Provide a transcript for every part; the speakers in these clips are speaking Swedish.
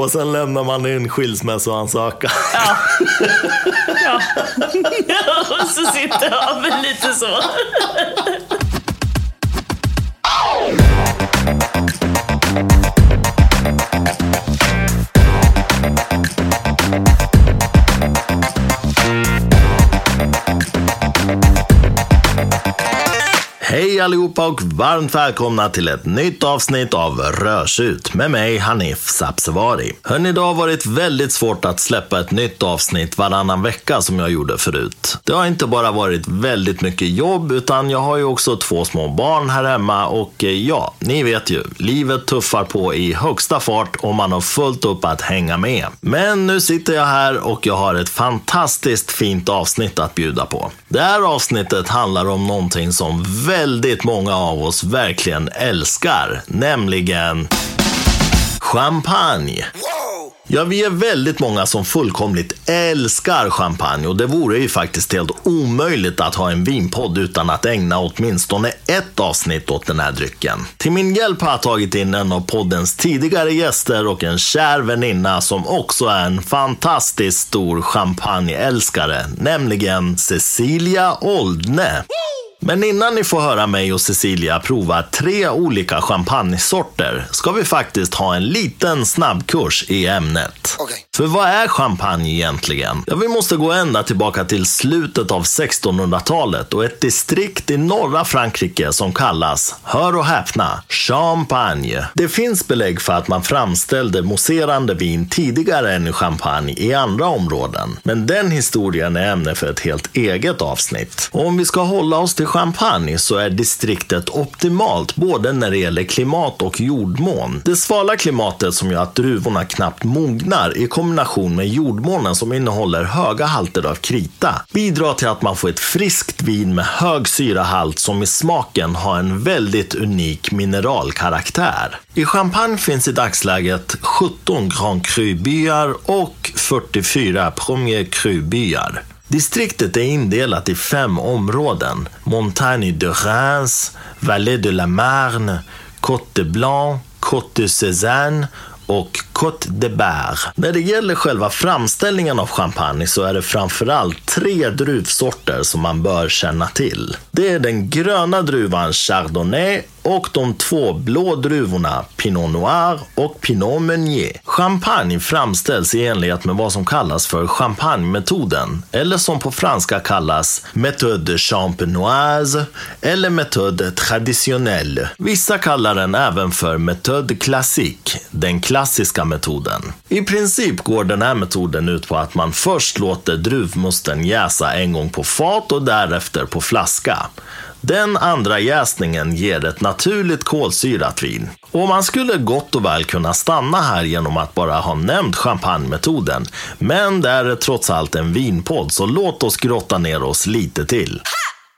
Och sen lämnar man in skilsmässoansökan. Ja. ja. Och så sitter jag med lite så. Hej allihopa och varmt välkomna till ett nytt avsnitt av Rörsut med mig Hanif Sapsevari. Hörni, det har varit väldigt svårt att släppa ett nytt avsnitt varannan vecka som jag gjorde förut. Det har inte bara varit väldigt mycket jobb utan jag har ju också två små barn här hemma och eh, ja, ni vet ju, livet tuffar på i högsta fart och man har fullt upp att hänga med. Men nu sitter jag här och jag har ett fantastiskt fint avsnitt att bjuda på. Det här avsnittet handlar om någonting som väldigt många av oss verkligen älskar, nämligen champagne. Ja, vi är väldigt många som fullkomligt älskar champagne och det vore ju faktiskt helt omöjligt att ha en vinpodd utan att ägna åtminstone ett avsnitt åt den här drycken. Till min hjälp har jag tagit in en av poddens tidigare gäster och en kär väninna som också är en fantastiskt stor champagneälskare, nämligen Cecilia Oldne. Men innan ni får höra mig och Cecilia prova tre olika champagnesorter ska vi faktiskt ha en liten snabbkurs i ämnet. Okej. För vad är champagne egentligen? Ja, vi måste gå ända tillbaka till slutet av 1600-talet och ett distrikt i norra Frankrike som kallas, hör och häpna, champagne. Det finns belägg för att man framställde mousserande vin tidigare än champagne i andra områden. Men den historien är ämne för ett helt eget avsnitt. Och om vi ska hålla oss till champagne så är distriktet optimalt både när det gäller klimat och jordmån. Det svala klimatet som gör att druvorna knappt mognar i kombination med jordmånen som innehåller höga halter av krita bidrar till att man får ett friskt vin med hög syrahalt som i smaken har en väldigt unik mineralkaraktär. I Champagne finns i dagsläget 17 Grand Cru-byar och 44 Premier Cru-byar. Distriktet är indelat i fem områden. Montagne de Reims, Vallée de la Marne, Côte de Blanc, Côte de Cézanne och Côte de Berre. När det gäller själva framställningen av champagne så är det framförallt tre druvsorter som man bör känna till. Det är den gröna druvan Chardonnay och de två blå druvorna Pinot Noir och Pinot Meunier. Champagne framställs i enlighet med vad som kallas för champagnemetoden, eller som på franska kallas méthode champenoise eller méthode traditionnelle. Vissa kallar den även för méthode classique, den klassiska metoden. I princip går den här metoden ut på att man först låter druvmusten jäsa en gång på fat och därefter på flaska. Den andra jäsningen ger ett naturligt kolsyrat vin. Och man skulle gott och väl kunna stanna här genom att bara ha nämnt champagnemetoden. Men det är trots allt en vinpodd, så låt oss grotta ner oss lite till.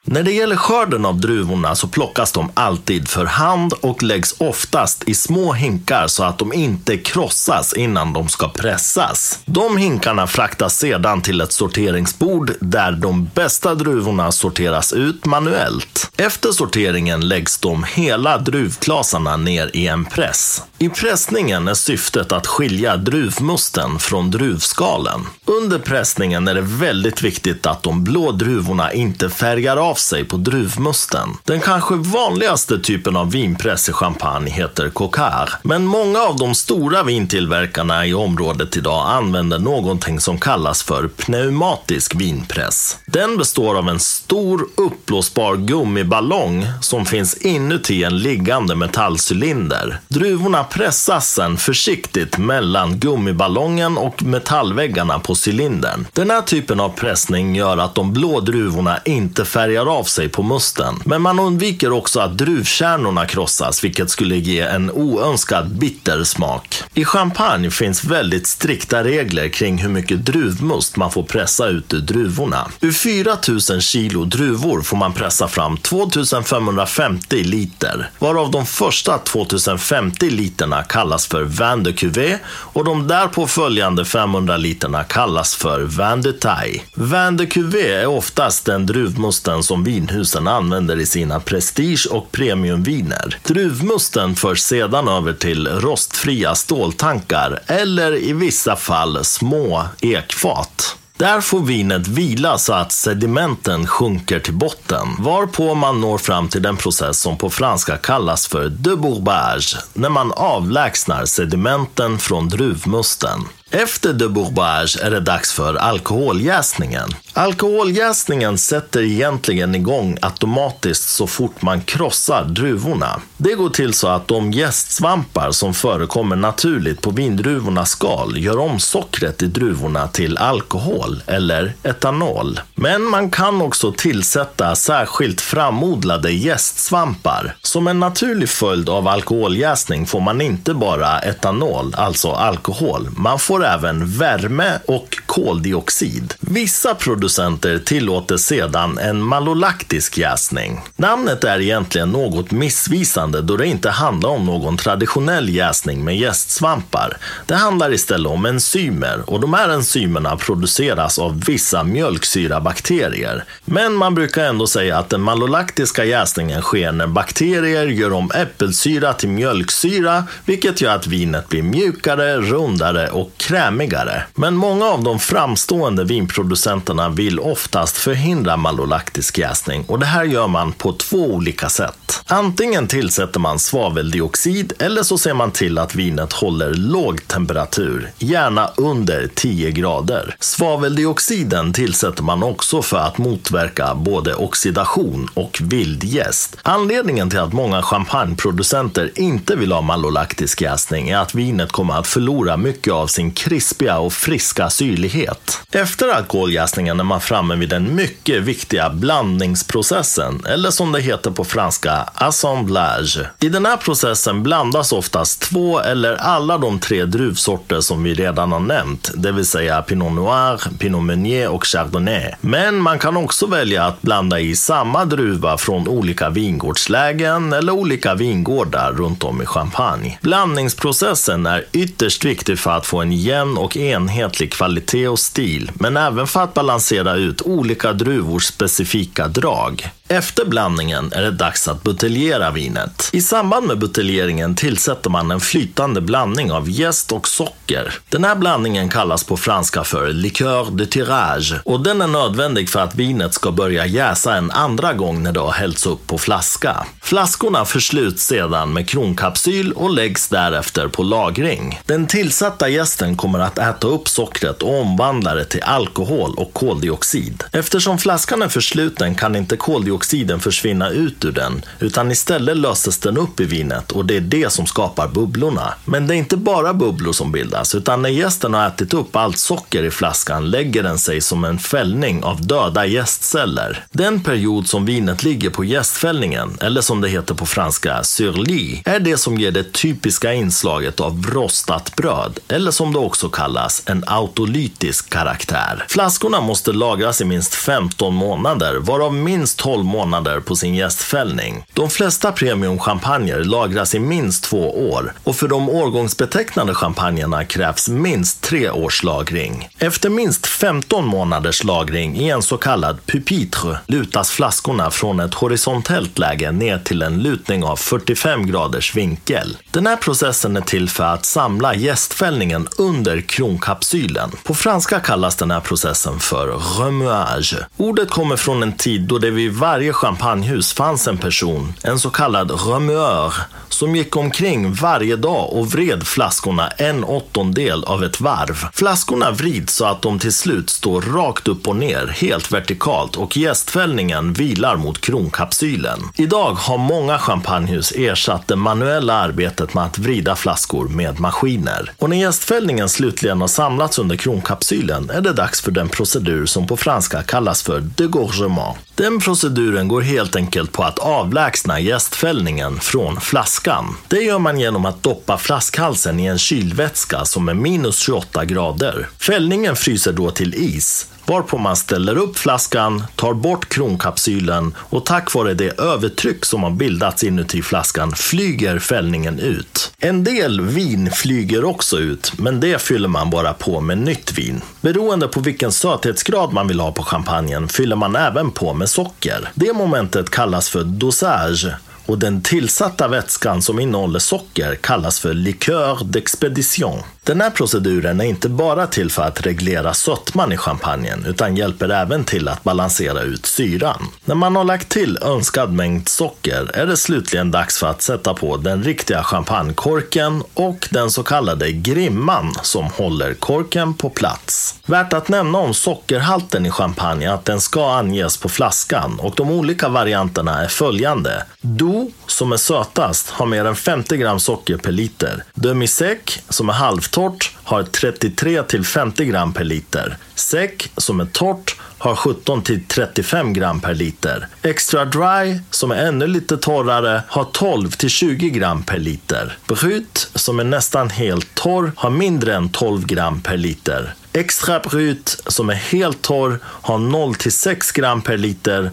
När det gäller skörden av druvorna så plockas de alltid för hand och läggs oftast i små hinkar så att de inte krossas innan de ska pressas. De hinkarna fraktas sedan till ett sorteringsbord där de bästa druvorna sorteras ut manuellt. Efter sorteringen läggs de hela druvklasarna ner i en press. I pressningen är syftet att skilja druvmusten från druvskalen. Under pressningen är det väldigt viktigt att de blå druvorna inte färgar av sig på druvmusten. Den kanske vanligaste typen av vinpress i champagne heter coquard. Men många av de stora vintillverkarna i området idag använder någonting som kallas för pneumatisk vinpress. Den består av en stor uppblåsbar gummiballong som finns inuti en liggande metallcylinder. Druvorna pressas sen försiktigt mellan gummiballongen och metallväggarna på cylindern. Den här typen av pressning gör att de blå druvorna inte färgar av sig på musten. Men man undviker också att druvkärnorna krossas, vilket skulle ge en oönskad bitter smak. I champagne finns väldigt strikta regler kring hur mycket druvmust man får pressa ut ur druvorna. Ur 4000 kilo druvor får man pressa fram 2550 liter, varav de första 2050 liter literna kallas för vin de cuvée och de därpå följande 500 literna kallas för vin de taille. Vin de cuvée är oftast den druvmusten som vinhusen använder i sina prestige och premiumviner. Druvmusten förs sedan över till rostfria ståltankar eller i vissa fall små ekfat. Där får vinet vila så att sedimenten sjunker till botten, varpå man når fram till den process som på franska kallas för debourbage, när man avlägsnar sedimenten från druvmusten. Efter de bourbage är det dags för alkoholjäsningen. Alkoholjäsningen sätter egentligen igång automatiskt så fort man krossar druvorna. Det går till så att de jästsvampar som förekommer naturligt på vindruvornas skal gör om sockret i druvorna till alkohol eller etanol. Men man kan också tillsätta särskilt framodlade jästsvampar. Som en naturlig följd av alkoholjäsning får man inte bara etanol, alltså alkohol. Man får även värme och koldioxid. Vissa producenter tillåter sedan en malolaktisk jäsning. Namnet är egentligen något missvisande då det inte handlar om någon traditionell jäsning med jästsvampar. Det handlar istället om enzymer och de här enzymerna produceras av vissa mjölksyrabakterier. Men man brukar ändå säga att den malolaktiska jäsningen sker när bakterier gör om äppelsyra till mjölksyra, vilket gör att vinet blir mjukare, rundare och krämigare. Men många av de framstående vinproducenterna vill oftast förhindra malolaktisk jäsning och det här gör man på två olika sätt. Antingen tillsätter man svaveldioxid eller så ser man till att vinet håller låg temperatur, gärna under 10 grader. Svaveldioxiden tillsätter man också för att motverka både oxidation och vildjäst. Anledningen till att många champagneproducenter inte vill ha malolaktisk jäsning är att vinet kommer att förlora mycket av sin krispiga och friska syrlighet. Efter alkoholjäsningen är man framme vid den mycket viktiga blandningsprocessen, eller som det heter på franska, assemblage. I den här processen blandas oftast två eller alla de tre druvsorter som vi redan har nämnt, det vill säga Pinot Noir, Pinot Meunier och Chardonnay. Men man kan också välja att blanda i samma druva från olika vingårdslägen eller olika vingårdar runt om i Champagne. Blandningsprocessen är ytterst viktig för att få en jämn och enhetlig kvalitet och stil, men även för att balansera ut olika druvors specifika drag. Efter blandningen är det dags att buteljera vinet. I samband med buteljeringen tillsätter man en flytande blandning av jäst och socker. Den här blandningen kallas på franska för liqueur de tirage och den är nödvändig för att vinet ska börja jäsa en andra gång när det har hällts upp på flaska. Flaskorna försluts sedan med kronkapsyl och läggs därefter på lagring. Den tillsatta jästen kommer att äta upp sockret och omvandla det till alkohol och koldioxid. Eftersom flaskan är försluten kan inte koldioxid koldioxiden försvinna ut ur den, utan istället löses den upp i vinet och det är det som skapar bubblorna. Men det är inte bara bubblor som bildas, utan när gästen har ätit upp allt socker i flaskan lägger den sig som en fällning av döda gästceller. Den period som vinet ligger på gästfällningen, eller som det heter på franska, surli, är det som ger det typiska inslaget av rostat bröd, eller som det också kallas, en autolytisk karaktär. Flaskorna måste lagras i minst 15 månader, varav minst 12 månader på sin gästfällning. De flesta premiumchampagner lagras i minst två år och för de årgångsbetecknade champagnerna krävs minst tre års lagring. Efter minst 15 månaders lagring i en så kallad pupitre lutas flaskorna från ett horisontellt läge ner till en lutning av 45 graders vinkel. Den här processen är till för att samla gästfällningen under kronkapsylen. På franska kallas den här processen för remuage. Ordet kommer från en tid då det vid varje varje champagnehus fanns en person, en så kallad remuör, som gick omkring varje dag och vred flaskorna en åttondel av ett varv. Flaskorna vrids så att de till slut står rakt upp och ner, helt vertikalt och gästfällningen vilar mot kronkapsylen. Idag har många champagnehus ersatt det manuella arbetet med att vrida flaskor med maskiner. Och när gästfällningen slutligen har samlats under kronkapsylen är det dags för den procedur som på franska kallas för degorgement. Den proceduren går helt enkelt på att avlägsna gästfällningen från flaskan. Det gör man genom att doppa flaskhalsen i en kylvätska som är minus 28 grader. Fällningen fryser då till till is varpå man ställer upp flaskan, tar bort kronkapsylen och tack vare det övertryck som har bildats inuti flaskan flyger fällningen ut. En del vin flyger också ut, men det fyller man bara på med nytt vin. Beroende på vilken söthetsgrad man vill ha på champagnen fyller man även på med socker. Det momentet kallas för dosage och den tillsatta vätskan som innehåller socker kallas för liqueur d'expedition. Den här proceduren är inte bara till för att reglera sötman i champagnen utan hjälper även till att balansera ut syran. När man har lagt till önskad mängd socker är det slutligen dags för att sätta på den riktiga champagnekorken och den så kallade grimman som håller korken på plats. Värt att nämna om sockerhalten i champagne är att den ska anges på flaskan och de olika varianterna är följande. Do, som är sötast, har mer än 50 gram socker per liter. Demi-sec, som är halvt Torrt har 33 till 50 gram per liter. Säck, som är torrt, har 17 till 35 gram per liter. Extra dry, som är ännu lite torrare, har 12 till 20 gram per liter. Brut, som är nästan helt torr, har mindre än 12 gram per liter. Extra brut, som är helt torr, har 0 till 6 gram per liter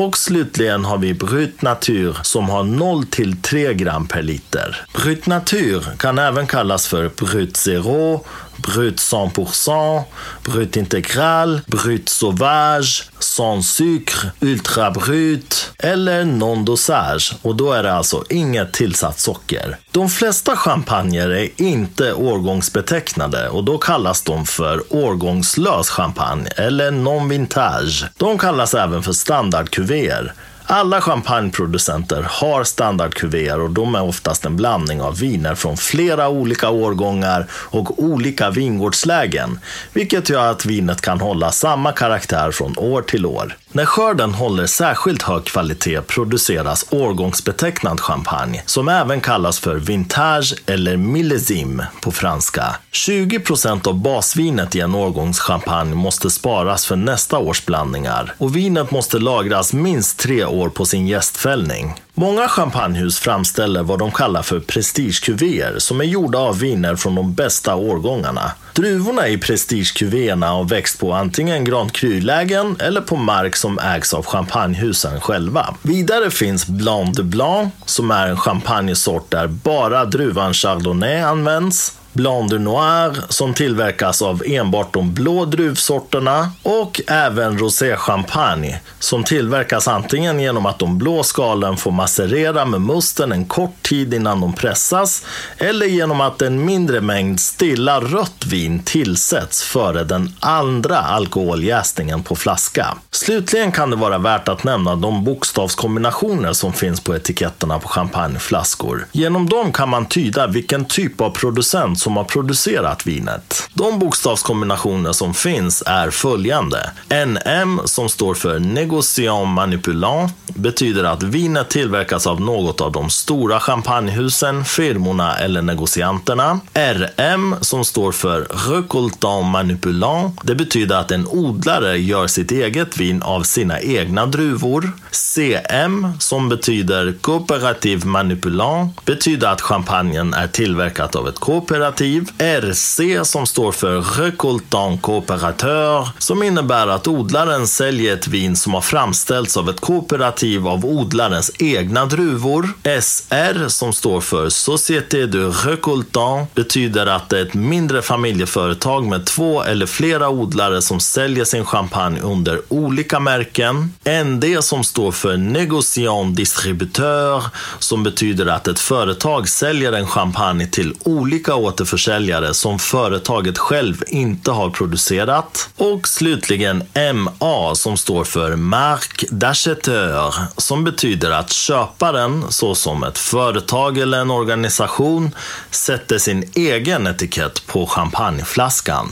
och slutligen har vi Brut Natur som har 0 till 3 gram per liter. Brut Natur kan även kallas för Brut Zero, Brut 100%, Brut Integral, Brut Sauvage, Sans Sucre, Ultra Brut eller Non Dosage och då är det alltså inget tillsatt socker. De flesta champagner är inte årgångsbetecknade och då kallas de för årgångslös champagne eller non-vintage. De kallas även för standardkuvéer. Alla champagneproducenter har standardkuvéer och de är oftast en blandning av viner från flera olika årgångar och olika vingårdslägen, vilket gör att vinet kan hålla samma karaktär från år till år. När skörden håller särskilt hög kvalitet produceras årgångsbetecknad champagne, som även kallas för vintage eller millésime på franska. 20% av basvinet i en årgångschampagne måste sparas för nästa års blandningar och vinet måste lagras minst tre år på sin gästfällning. Många champagnehus framställer vad de kallar för prestigekuvéer som är gjorda av viner från de bästa årgångarna. Druvorna i prestigekuvéerna har växt på antingen Grand Cru-lägen eller på mark som ägs av champagnehusen själva. Vidare finns Blanc de Blanc som är en champagnesort där bara druvan Chardonnay används Blanc de Noir som tillverkas av enbart de blå druvsorterna och även Rosé Champagne som tillverkas antingen genom att de blå skalen får macerera med musten en kort tid innan de pressas eller genom att en mindre mängd stilla rött vin tillsätts före den andra alkoholjäsningen på flaska. Slutligen kan det vara värt att nämna de bokstavskombinationer som finns på etiketterna på champagneflaskor. Genom dem kan man tyda vilken typ av producent som har producerat vinet. De bokstavskombinationer som finns är följande. NM som står för Negociant Manipulant betyder att vinet tillverkas av något av de stora champagnehusen, firmorna eller negocianterna. RM som står för Recoltant Manipulant. Det betyder att en odlare gör sitt eget vin av sina egna druvor. CM som betyder Cooperative Manipulant betyder att champagnen är tillverkat av ett kooperativ. RC som står för Recoltant Cooperateur som innebär att odlaren säljer ett vin som har framställts av ett kooperativ av odlarens egna druvor. SR som står för Société de Recoltant betyder att det är ett mindre familjeföretag med två eller flera odlare som säljer sin champagne under olika märken. ND som står för Negociant Distributeur som betyder att ett företag säljer en champagne till olika återförsäljare som företaget själv inte har producerat. Och slutligen MA som står för Marc d'Acheteur som betyder att köparen, såsom ett företag eller en organisation, sätter sin egen etikett på champagneflaskan.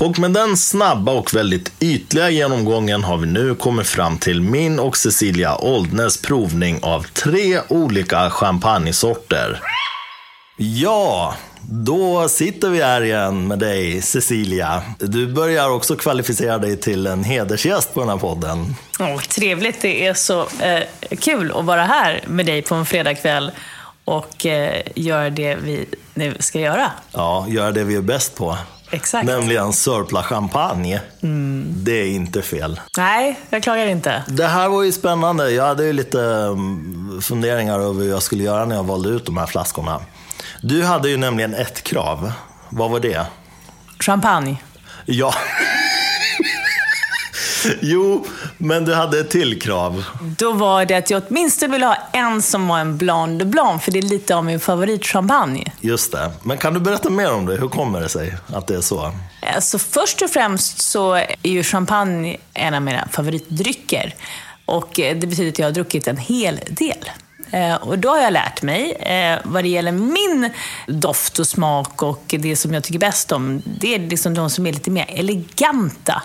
Och med den snabba och väldigt ytliga genomgången har vi nu kommit fram till min och Cecilia Oldnes provning av tre olika champagnesorter. Ja, då sitter vi här igen med dig Cecilia. Du börjar också kvalificera dig till en hedersgäst på den här podden. Oh, trevligt, det är så eh, kul att vara här med dig på en fredagkväll och eh, göra det vi nu ska göra. Ja, göra det vi är bäst på. Exakt. Nämligen Sörpla Champagne. Det är inte fel. Nej, jag klagar inte. Det här var ju spännande. Jag hade ju lite mm, funderingar över hur jag skulle göra när jag valde ut de här flaskorna. Du hade ju nämligen ett krav. Vad var det? Champagne. Ja. jo, men du hade ett till krav. Då var det att jag åtminstone ville ha en som var en Blanc de Blanc, för det är lite av min favoritchampagne. Just det. Men kan du berätta mer om det? Hur kommer det sig att det är så? Alltså först och främst så är ju champagne en av mina favoritdrycker. Och eh, det betyder att jag har druckit en hel del. Eh, Och då har jag lärt mig, eh, vad det gäller min doft och smak och det som jag tycker bäst om, det är liksom de som är lite mer eleganta.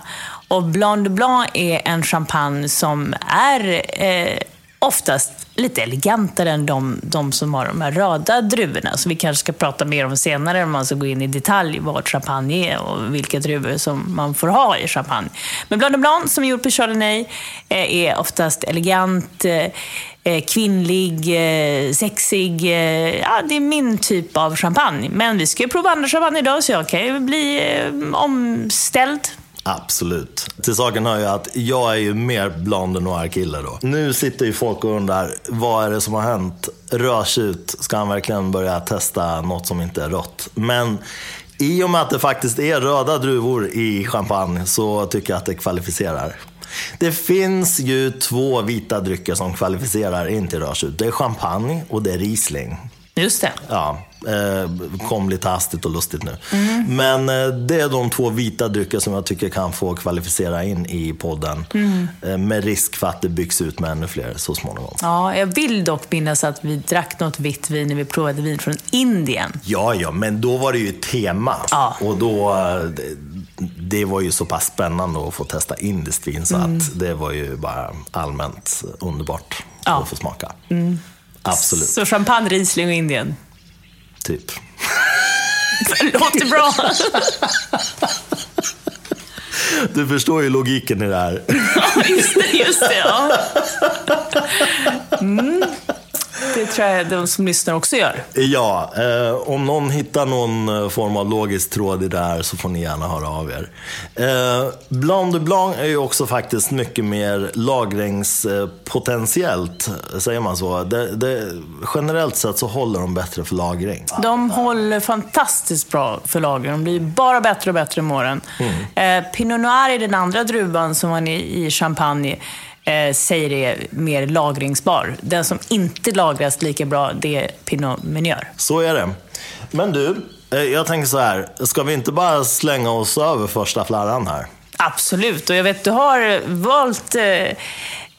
Och Blanc de Blanc är en champagne som är eh, oftast lite elegantare än de, de som har de här röda druvorna. Så vi kanske ska prata mer om senare om man ska gå in i detalj vad champagne är och vilka druvor som man får ha i champagne. Men Blanc de Blanc som är gjord på Chardonnay eh, är oftast elegant, eh, Eh, kvinnlig, eh, sexig. Eh, ja, det är min typ av champagne. Men vi ska ju prova andra champagne idag så jag kan ju bli omställd. Absolut. Till saken hör ju att jag är ju mer Blanc de Noir-kille då. Nu sitter ju folk och undrar, vad är det som har hänt? Rödtjut, ska han verkligen börja testa något som inte är rött? Men i och med att det faktiskt är röda druvor i champagne så tycker jag att det kvalificerar. Det finns ju två vita drycker som kvalificerar in till rödtjut. Det är champagne och det är Riesling. Just det. Ja, eh, kom lite hastigt och lustigt nu. Men eh, det är de två vita drycker som jag tycker kan få kvalificera in i podden. Eh, med risk för att det byggs ut med ännu fler så småningom. Ja, jag vill dock minnas att vi drack något vitt vin när vi provade vin från Indien. Ja, ja, men då var det ju tema. Ja. Och då, det, var ju så pass spännande att få testa indiskt vin så att det var ju bara allmänt underbart Ja. att få smaka. Absolut, Så champagne, Riesling och Indien. typ. Låter bra. Du förstår ju logiken i det här. Just det, just det. Ja. Mm. Tror jag de som lyssnar också gör. Ja, eh, om någon hittar någon eh, form av logisk tråd i det här så får ni gärna höra av er. Eh, Blanc de Blanc är ju också faktiskt mycket mer lagringspotentiellt, säger man så. Det, det, generellt sett så håller de bättre för lagring. De håller fantastiskt bra för lagring. De blir bara bättre och bättre med åren. Eh, Pinot Noir är den andra druvan som man i, i champagne eh, säger är mer lagringsbar. Den som inte lagras lika bra, det är Pinot Meunier. Så är det. Men du, eh, jag tänker så här. Ska vi inte bara slänga oss över första flarran här? Absolut, och jag vet du har valt eh,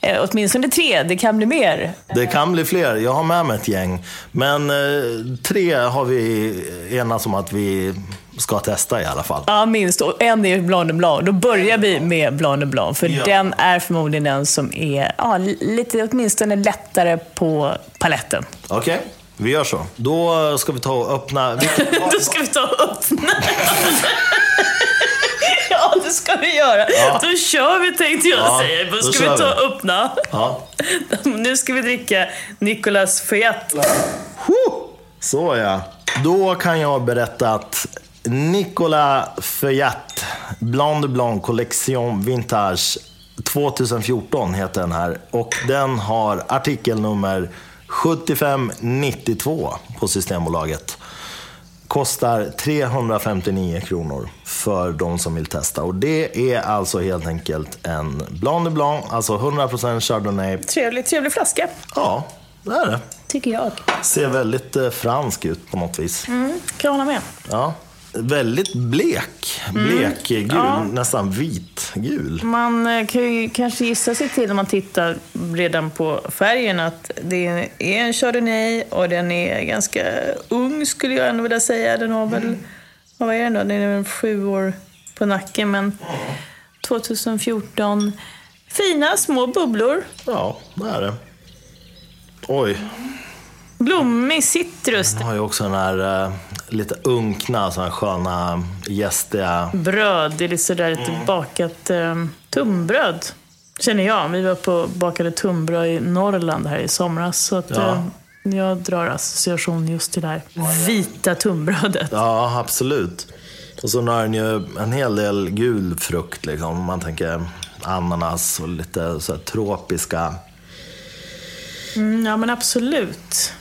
eh, åtminstone tre, det kan bli mer. Det kan bli fler. Jag har med mig ett gäng. Men eh, tre har vi enats om att vi ska testa i alla fall. Ja, minst. Och en är Blanc de Blanc. Då börjar vi med Blanc de Blanc, för Ja. den är förmodligen den som är ja, lite åtminstone lättare på paletten. Okej, vi gör så. Då ska vi ta och öppna... Då ska vi ta och öppna. ja, det ska vi göra. Ja. Då kör vi tänkte jag Ja, säga. Då då ska vi ta och öppna. Ja. Nu ska vi dricka Nicolas Feuillatte. Så ja. Då kan jag berätta att Nicolas Feuillatte Blanc de Blanc Collection Vintage 2014 heter den här. Och den har artikelnummer 7592 på Systembolaget. Kostar 359 kronor för de som vill testa. Och det är alltså helt enkelt en Blanc de Blanc, alltså 100% Chardonnay. Trevlig, trevlig flaska, Ja, det är det. tycker jag. Ser väldigt eh, fransk ut på något vis. Mm, kan jag hålla med. Ja. Väldigt blek. Blekgul, Mm. Ja. nästan vitgul. Man eh, kan ju kanske gissa sig till när man tittar redan på färgen att det är en Chardonnay och den är ganska ung skulle jag ändå vilja säga. Den har väl, vad är den då? Den är väl sju år på nacken men 2014. Fina små bubblor. Ja, det är det. Oj, Blommig citrus. den har ju också den här eh, lite unkna, så här sköna, gästiga... Bröd, det är lite sådär lite bakat eh, tunnbröd. Känner jag. Vi var på och bakade tunnbröd i Norrland här i somras. Så att, Ja. eh, jag drar association just till det här vita tunnbrödet. Ja, absolut. Och så har den ju en hel del gul frukt liksom. Om man tänker ananas och lite så här tropiska. Mm, ja, men absolut.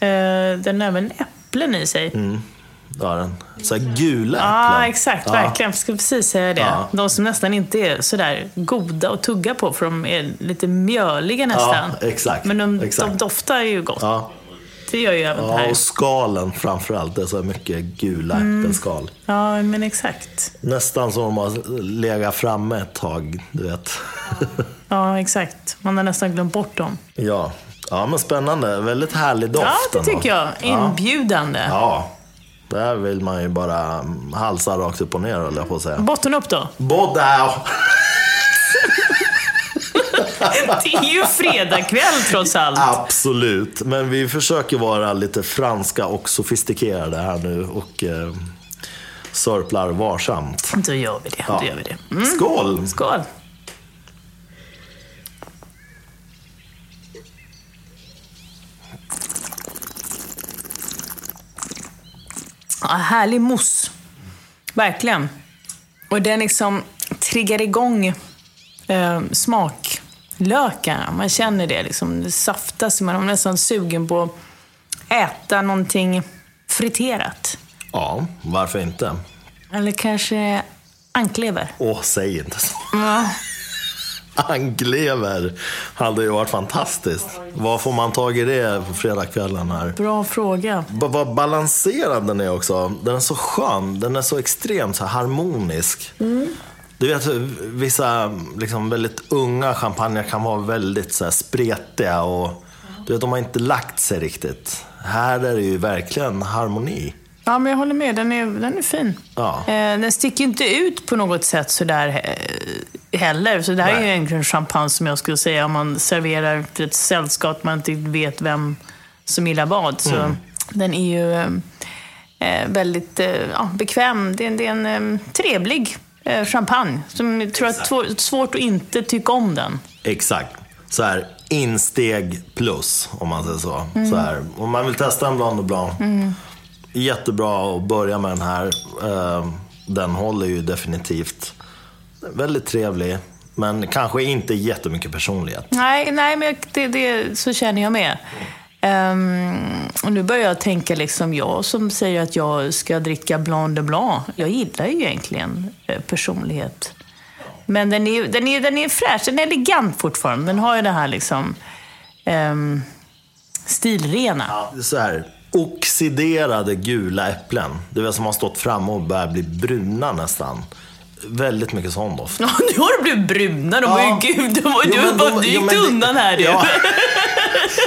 Eh, den har även äpplen i sig. Mm, det har den. Så gula äpplen. Ja, exakt. Ja. Verkligen. Jag skulle precis säga det. Ja. De som nästan inte är sådär goda att tugga på, för de är lite mjöliga nästan. Ja, exakt. Men de, exakt. de doftar ju gott. Ja. Det gör ju även det ja, här. och skalen framförallt. Det är så mycket gula Mm. äppelskal. Ja, men exakt. Nästan som om de har legat framme ett tag, du vet. Ja, exakt. Man har nästan glömt bort dem. ja. ja, men spännande. Väldigt härlig doft. Ja, det tycker jag. Ja. Inbjudande. Ja, där vill man ju bara halsa rakt upp och ner, höll jag på att säga. Botten upp då. Båda! Det är ju fredagkväll trots allt. Absolut, men vi försöker vara lite franska och sofistikerade här nu och eh, sörplar varsamt. Då gör vi det. Ja. Då gör vi det. Mm. Skål! Skål! Härlig mousse. Verkligen. Och den liksom triggar igång eh, smaklökarna. Man känner det liksom. Det saftas. Man är nästan sugen på att äta någonting friterat. Ja, varför inte? Eller kanske anklever. Åh, säg inte så. Ja. Anklever hade ju varit fantastiskt. Var får man tag i det på fredagskvällen här? Bra fråga. B- Vad balanserad den är också. Den är så skön. Den är så extremt så harmonisk. Du vet, vissa liksom, väldigt unga champagner kan vara väldigt så här, spretiga och du vet, de har inte lagt sig riktigt. Här är det ju verkligen harmoni. Ja, men jag håller med. Den är, den är fin. Ja. Eh, den sticker inte ut på något sätt sådär eh, heller. Så det här är ju Nej. egentligen champagne som jag skulle säga om man serverar till ett sällskap man inte vet vem som gillar vad. Så Mm. den är ju eh, väldigt eh, ja, bekväm. Det är, det är en eh, trevlig eh, champagne. Som jag tror att det är svårt att inte tycka om den. Exakt. Så här, insteg plus, om man säger så. så här, om man vill testa en Blanc de Blanc, jättebra att börja med den här. Eh, Den håller ju definitivt. Väldigt trevlig, men kanske inte jättemycket personlighet. Nej, nej men det, det, så känner jag med. Ehm, och nu börjar jag tänka, liksom jag som säger att jag ska dricka Blanc de Blanc. Jag gillar ju egentligen eh, personlighet. Men den är, den, är, den är fräsch, den är elegant fortfarande. Den har ju det här liksom ehm, stilrena. Så här, oxiderade gula äpplen. Det väl som har stått framme och börjar bli bruna nästan. Väldigt mycket sån doft. Ja, nu har de blivit bruna. De var Ja. ju gud, de var, Jo, du har bara de- dykt undan här du. Ja.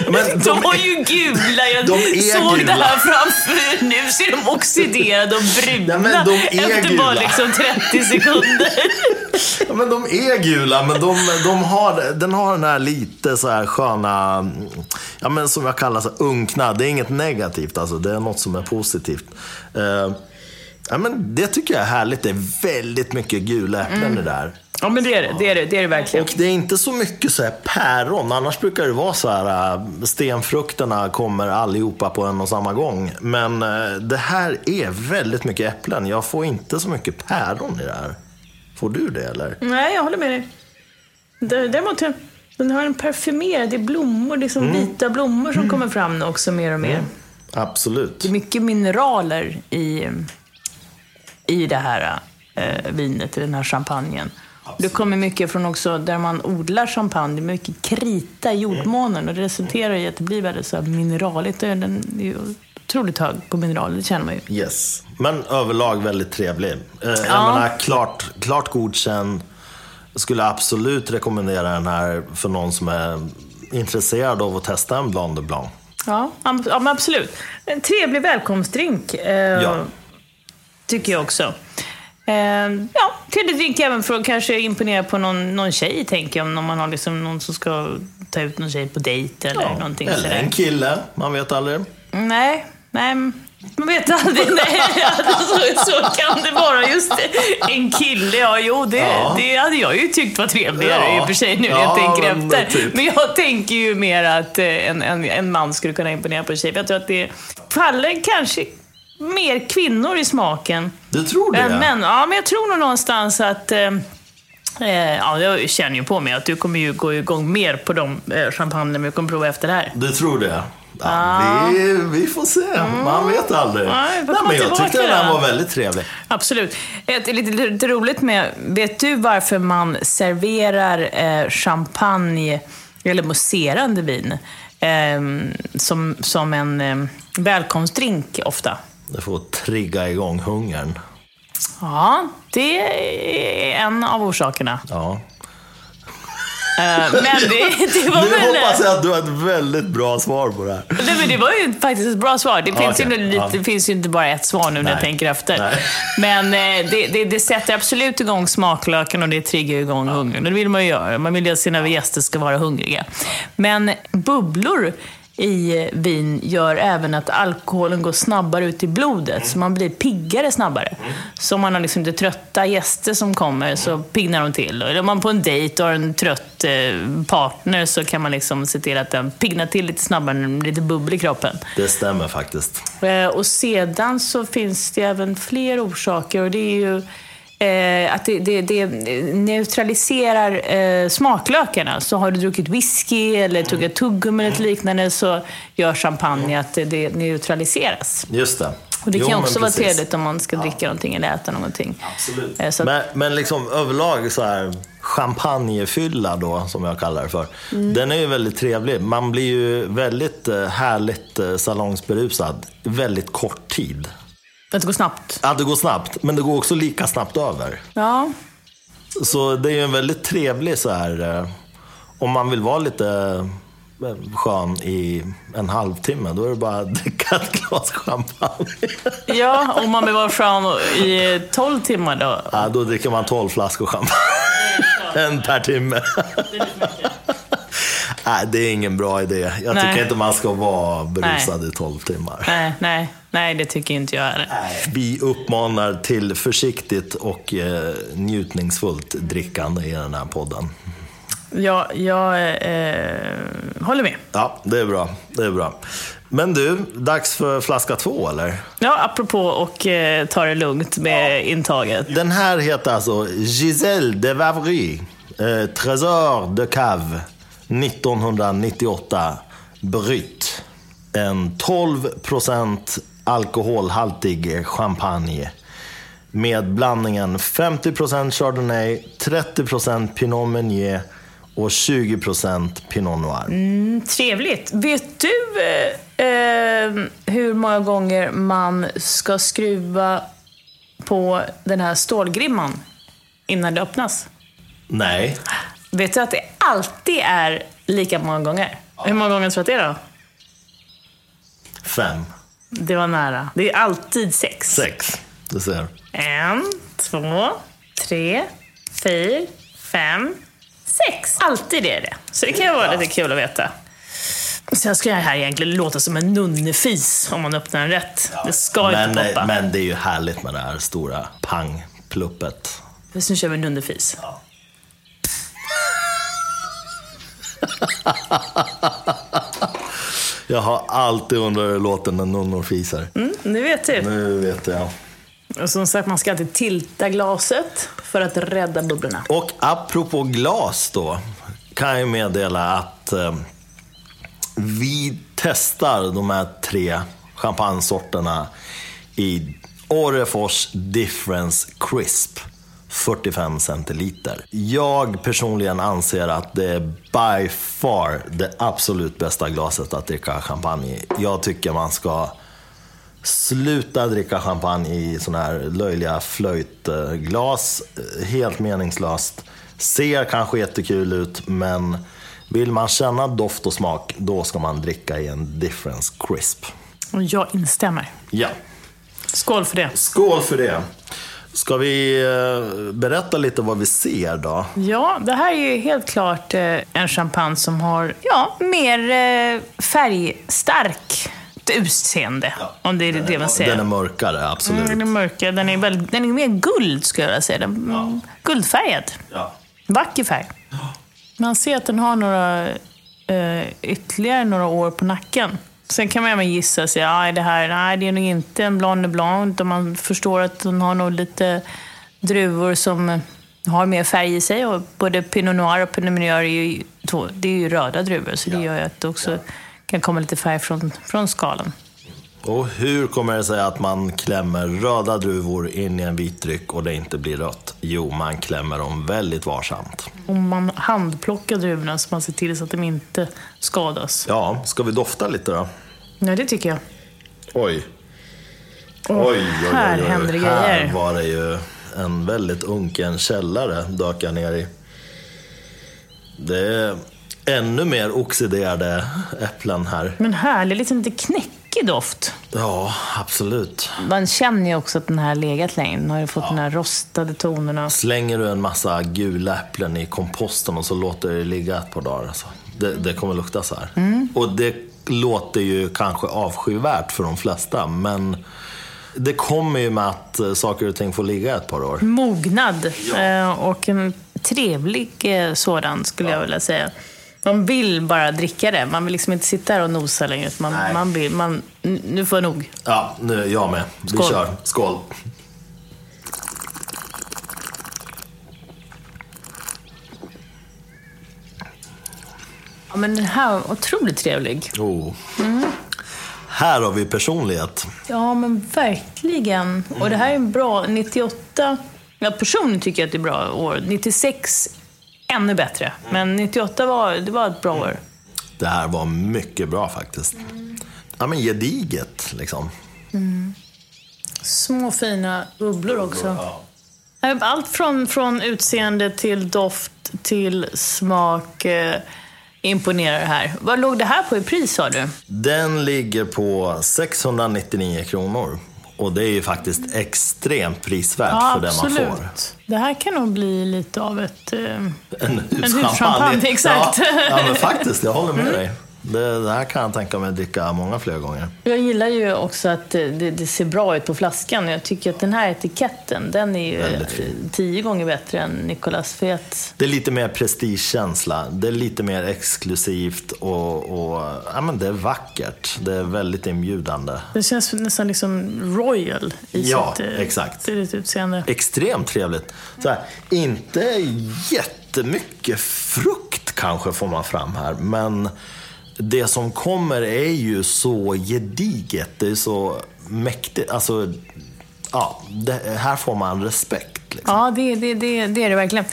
Men De var ju gula. Jag de såg gula. det här framför Nu ser de oxiderade och bruna Nej, de är efter bara gula. liksom 30 sekunder. Ja, men de är gula, men de, de har, den har den här lite så här sköna, ja, men som jag kallar så unkna. Det är inget negativt, alltså. det är något som är positivt. Eh, ja, men det tycker jag är härligt. Det är väldigt mycket gula äpplen Mm. det där. Ja, men det är det. Det är det, det, är det verkligen. Och det är inte så mycket så här päron. Annars brukar det vara så här, äh, stenfrukterna kommer allihopa på en och samma gång. Men äh, det här är väldigt mycket äpplen. Jag får inte så mycket päron i det här. Får du det eller? Nej, jag håller med dig. Dä- Däremot, den har en parfymerad, det är blommor, det är som Mm. vita blommor som kommer fram också mer och mer. Absolut. Det är mycket mineraler i, i det här eh, vinet, i den här champagnen. Det kommer mycket från också där man odlar champagne. Det är mycket krita i jordmånen och det resulterar i att det blir väldigt så mineraligt. Den är otroligt hög på mineraler, det känner man ju. Yes. Men överlag väldigt trevlig. Eh, Jag Ja. menar, klart, klart godkänd. Jag skulle absolut rekommendera den här för någon som är intresserad av att testa en Blanc de Blanc. Ja, ja men absolut. En trevlig välkomstdrink, eh, Ja. tycker jag också. Eh, ja, trevlig drink även för att kanske imponera på någon, någon tjej, tänker jag. Om man har liksom någon som ska ta ut någon tjej på dejt eller någonting Eller sådär. en kille, man vet aldrig. Nej, nej. Man vet aldrig. Nej, så, så kan det vara. Just. En kille, ja jo det, Ja. det hade jag ju tyckt var trevligare Ja. i och för sig nu när Ja, jag tänker men efter. typ. Men jag tänker ju mer att eh, en, en, en man skulle kunna imponera på en tjej. Jag tror att det faller kanske mer kvinnor i smaken. Du tror det? än män. Ja, men jag tror nog någonstans att... Eh, eh, ja, jag känner ju på mig att du kommer ju gå igång mer på de champagner vi kommer prova efter det här. Du tror det? Ja, vi, vi får se. Man vet aldrig. Nej, komma men jag tyckte den här var väldigt trevlig. Absolut. Ett, lite, lite roligt med, vet du varför man serverar eh, champagne, eller mousserande vin, eh, som, som en eh, välkomstdrink ofta? Det får trigga igång hungern. Ja, det är en av orsakerna. Ja. Eh, men det, det var Nu väl... hoppas jag att du har ett väldigt bra svar på det här. Nej, men det var ju faktiskt ett bra svar. Det finns, Okej, ju, lite, ja. det finns ju inte bara ett svar nu när jag Nej. tänker efter. Nej. Men eh, det, det, det sätter absolut igång smaklöken och det triggar igång hungern. Och det vill man ju göra. Man vill ju att sina gäster ska vara hungriga. Men bubblor i vin gör även att alkoholen går snabbare ut i blodet, så man blir piggare snabbare. Så om man har liksom lite trötta gäster som kommer så piggnar de till. Eller om man på en dejt har en trött eh, partner så kan man liksom se till att den piggnar till lite snabbare när det blir lite bubbel i kroppen. Det stämmer faktiskt. Eh, Och sedan så finns det även fler orsaker och det är ju eh, att det, det, det neutraliserar eh, smaklökarna. Så har du druckit whisky eller tuggat tuggummi eller något liknande så gör champagne att det, neutraliseras. Just det. Och det Jo, kan också vara trevligt om man ska dricka någonting eller äta någonting. Absolut. Eh, att, Men, men liksom överlag så här champagnefylla då, som jag kallar det för. Mm. Den är ju väldigt trevlig. Man blir ju väldigt eh, härligt eh, salongsberusad väldigt kort tid. Att det går snabbt. Att det går snabbt, men det går också lika snabbt över. Ja, Så det är ju en väldigt trevlig så här, eh, om man vill vara lite eh, skön i en halvtimme, då är det bara att dricka ett glas champagne. ja om man vill vara skön i 12 timmar då. Ja, då dricker man 12 flaskor champagne. en per timme. Nej, det är ingen bra idé. Jag Nej. tycker inte man ska vara berusad i 12 timmar. Nej, nej, nej, det tycker inte jag heller. Vi uppmanar till försiktigt och eh, njutningsfullt drickande i den här podden. Ja, jag eh, håller med. Ja, det är bra. Det är bra. Men du, dags för flaska två eller? Ja, apropå och eh, ta det lugnt med intaget. Den här heter alltså Giselle de Vavry, eh, Trésor de Cave, 1998, Brut. En 12% alkoholhaltig champagne. Med blandningen 50% Chardonnay, 30% Pinot Meunier och 20% Pinot Noir. Trevligt. Vet du eh, eh, hur många gånger man ska skruva på den här stålgrimman innan det öppnas? Nej. Vet du att det alltid är lika många gånger? Hur många gånger tror du att det är då? Fem. Det var nära. Det är alltid sex. Sex. Du ser. En, två, tre, fyra, fem, sex. Alltid är det. Så det kan ju vara lite kul att veta. Sen ska jag här egentligen låta som en nunnefis om man öppnar den rätt. Det ska Men, inte poppa. men det är ju härligt med det här stora pangpluppet. Så nu kör vi nunnefis. Jag har alltid undrat hur det låter när nunnor fisar. Mm, nu vet du. Nu vet jag. Och som sagt, man ska alltid tilta glaset för att rädda bubblorna. Och apropå glas då, kan jag meddela att eh, vi testar de här tre champagnesorterna i Orrefors Difference Crisp. 45 centiliter. Jag personligen anser att det är by far det absolut bästa glaset att dricka champagne i. Jag tycker man ska Sluta dricka champagne i såna här löjliga flöjtglas. Helt meningslöst. Ser kanske jättekul ut, men vill man känna doft och smak, då ska man dricka i en Difference Crisp. Och jag instämmer. Ja, Skål för det. skål för det. Ska vi eh, berätta lite vad vi ser då? Ja, det här är ju helt klart eh, en champagne som har ja, mer eh, färgstark utseende. Om det är det man säger. Den är mörkare, absolut. Mm, den är mörkare. Den är, väldigt, den är mer guld, skulle jag säga. Den, mm, Guldfärgad. Ja. Vacker färg. Man ser att den har några, eh, ytterligare några år på nacken. Sen kan man även gissa sig, ja, det här, nej det är nog inte en Blanc de Blanc, utan man förstår att hon har nog lite druvor som har mer färg i sig. Och både Pinot Noir och Pinot Meunier är ju, det är ju röda druvor, så det gör ju att det också kan komma lite färg från, från skalen. Och hur kommer det sig att man klämmer röda druvor in i en vit dryck och det inte blir rött? Jo, man klämmer dem väldigt varsamt. Om man handplockar druvorna så man ser till så att de inte skadas. Ja, ska vi dofta lite då? Ja, det tycker jag. Oj. Oj, oj, oj, här händer det grejer. Här var det ju en väldigt unken källare dök jag ner i. Det är ännu mer oxiderade äpplen här. Men härlig, liksom lite knäckig doft. Ja, absolut. Man känner ju också att den här legat länge. Den har ju fått ja. de här rostade tonerna. Slänger du en massa gula äpplen i komposten och så låter det ligga ett par dagar. Alltså. Det, det kommer lukta så här. Mm. Och det låter ju kanske avskyvärt för de flesta, men det kommer ju med att eh, saker och ting får ligga ett par år. Mognad. Ja. Eh, och en trevlig eh, sådan, skulle ja. jag vilja säga. Man vill bara dricka det. Man vill liksom inte sitta här och nosa längre. Man, man vill, man, nu får jag nog. Ja, nu, jag med. Vi Skål. kör. Skål. Ja, men den här var otroligt trevlig. Oh. Mm. Här har vi personlighet. Ja, men verkligen. Och det här är en bra... 98... Jag personligen tycker att det är bra år. 96 ännu bättre. Men 98 var, det var ett bra år. Det här var mycket bra faktiskt. Ja, men gediget liksom. Mm. Små fina ugglor också. Allt från, från utseende till doft till smak. Eh, imponerar här. Vad låg det här på i pris sa du? Den ligger på 699 kronor. Och det är ju faktiskt extremt prisvärt ja, för det man får. Det här kan nog bli lite av ett... Eh, en huschampagne. exakt. Ja, ja, men faktiskt, jag håller med mm. dig. Det, det, här kan jag tänka mig dricka många fler gånger. Jag gillar ju också att det, det, ser bra ut på flaskan. Jag tycker att den här etiketten, den är ju tio gånger bättre än Nicolas Fet. Det är lite mer prestigekänsla. Det är lite mer exklusivt och, och ja, men det är vackert. Det är väldigt inbjudande. Det känns nästan liksom royal i ja, sitt, eh, exakt. sitt utseende. Extremt trevligt. Så här, inte jättemycket frukt kanske får man fram här, men det som kommer är ju så gediget. Det är så mäktigt. Alltså, ja, det, här får man respekt. Liksom. Ja, det, det, det, det är det verkligen.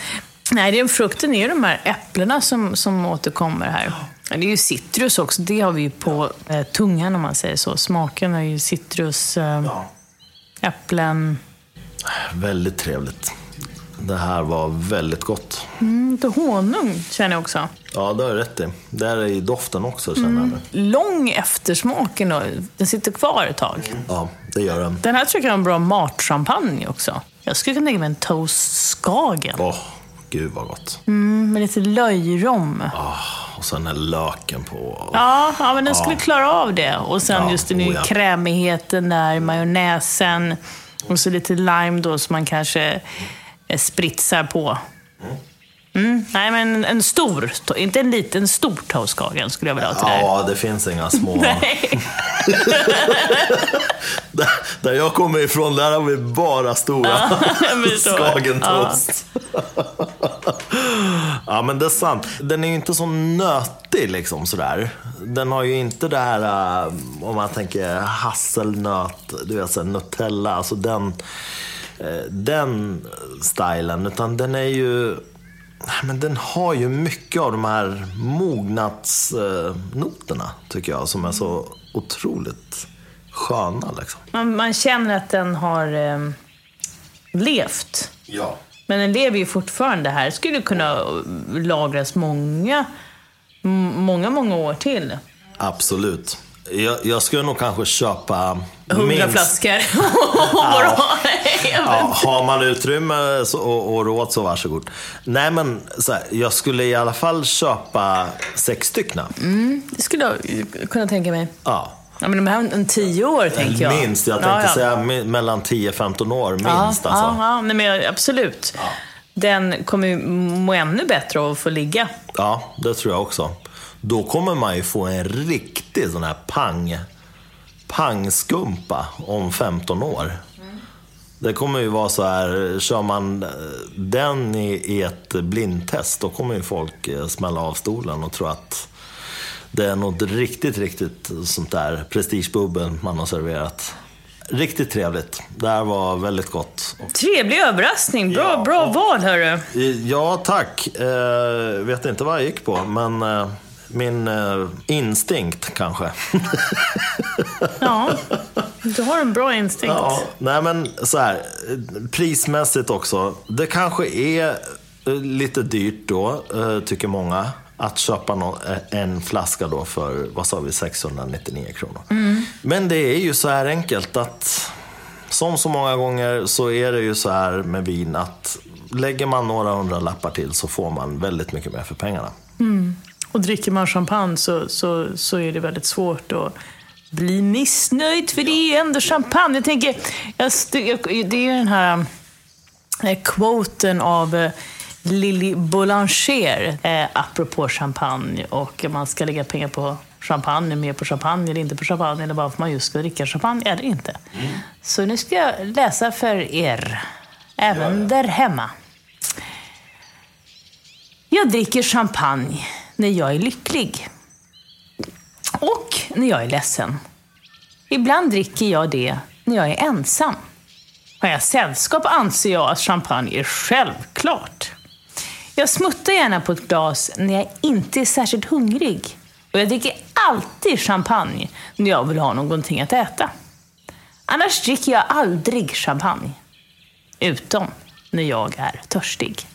Nej, det är, frukten är ju de här äpplena som, som återkommer här. Det är ju citrus också. Det har vi ju på eh, tungan om man säger så. Smaken är ju citrus, eh, ja. äpplen. Väldigt trevligt. Det här var väldigt gott. Mm, lite honung känner jag också. Ja, det har du rätt i. Det är i doften också känner mm. jag. Lång eftersmak. Den sitter kvar ett tag. Ja, det gör den. Den här tycker jag är en bra matchampagne också. Jag skulle kunna tänka mig en toast Skagen. Åh, oh, gud vad gott. Mm, med lite löjrom. Oh, och sen den löken på. Ja, ja men den skulle klara av det. Och sen ja, just den oh, ja. krämigheten där, majonnäsen. Och så lite lime då som man kanske spritsar på. Mm. Nej, men en stor, inte en liten, en stor toastkagen skulle jag vilja ha till det Ja, det finns inga små. Nej. där, där jag kommer ifrån, där har vi bara stora ja, Skagentoast. Ja. men det är sant. Den är ju inte så nötig liksom sådär. Den har ju inte det här, eh, om man tänker hasselnöt, du vet, så Nutella, alltså den Eh, den stilen. Utan den är ju... Men den har ju mycket av de här mognadsnoterna, tycker jag, som är så otroligt sköna. Liksom. Man, man känner att den har eh, levt. Ja. Men den lever ju fortfarande här. skulle kunna lagras många, många, många år till. Absolut. Jag, jag skulle nog kanske köpa Hundra minst... flaskor. ja. ja, har man utrymme så, och, och råd så varsågod. Nej men här, jag skulle i alla fall köpa sex stycken. Mm, det skulle jag kunna tänka mig. Ja. Ja, men de här en tio år tänker jag. Minst, jag tänkte ja, ja. säga mellan 10-15 år minst. Ja, alltså. ja, ja nej, men absolut. Den kommer ju må ännu bättre av att få ligga. Ja, det tror jag också. Då kommer man ju få en riktig sån här pang, pangskumpa om 15 år. Det kommer ju vara så här, kör man eh, den i, ett blindtest, då kommer ju folk eh, smälla av stolen och tro att det är något riktigt, riktigt sånt där prestigebubbel man har serverat. Riktigt trevligt. Det här var väldigt gott. Trevlig överraskning. Bra, Ja. bra val hörru. Ja, tack. Eh, vet inte vad jag gick på, men eh, min eh, instinkt kanske. Ja, du har en bra instinkt. ja, nej men så här, prismässigt också. Det kanske är eh, lite dyrt då, eh, tycker många. Att köpa eh, en flaska då för, vad sa vi, 699 kronor. Men det är ju så här enkelt att som så många gånger så är det ju så här med vin att lägger man några hundra lappar till så får man väldigt mycket mer för pengarna. Och dricker man champagne så, så, så är det väldigt svårt att bli missnöjd, för det är ändå champagne. Jag tänker, jag, det är ju den här eh, quoten av eh, Lily Boulanger, eh, apropå champagne, och man ska lägga pengar på champagne, mer på champagne eller inte på champagne, eller bara för man just ska dricka champagne eller inte. Så nu ska jag läsa för er, även där hemma. Jag dricker champagne när jag är lycklig. Och när jag är ledsen. Ibland dricker jag det när jag är ensam. Har jag sällskap anser jag att champagne är självklart. Jag smuttar gärna på ett glas när jag inte är särskilt hungrig. Och jag dricker alltid champagne när jag vill ha någonting att äta. Annars dricker jag aldrig champagne. Utom när jag är törstig.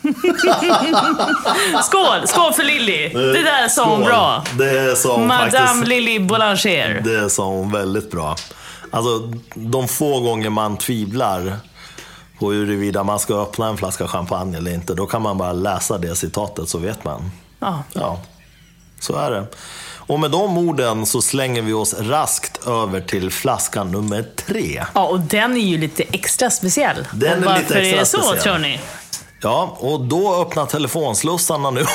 skål! Skål för Lilly! Det där sa hon bra. Det sa hon Madame faktiskt. Lily Boulanger. Det sa hon väldigt bra. Alltså, de få gånger man tvivlar på huruvida man ska öppna en flaska champagne eller inte, då kan man bara läsa det citatet så vet man. Ja. Ja, så är det. Och med de orden så slänger vi oss raskt över till flaska nummer tre. ja, och den är ju lite extra speciell. Den och är varför lite extra är det så, speciell. tror ni? Ja, och då öppnar telefonslussarna nu.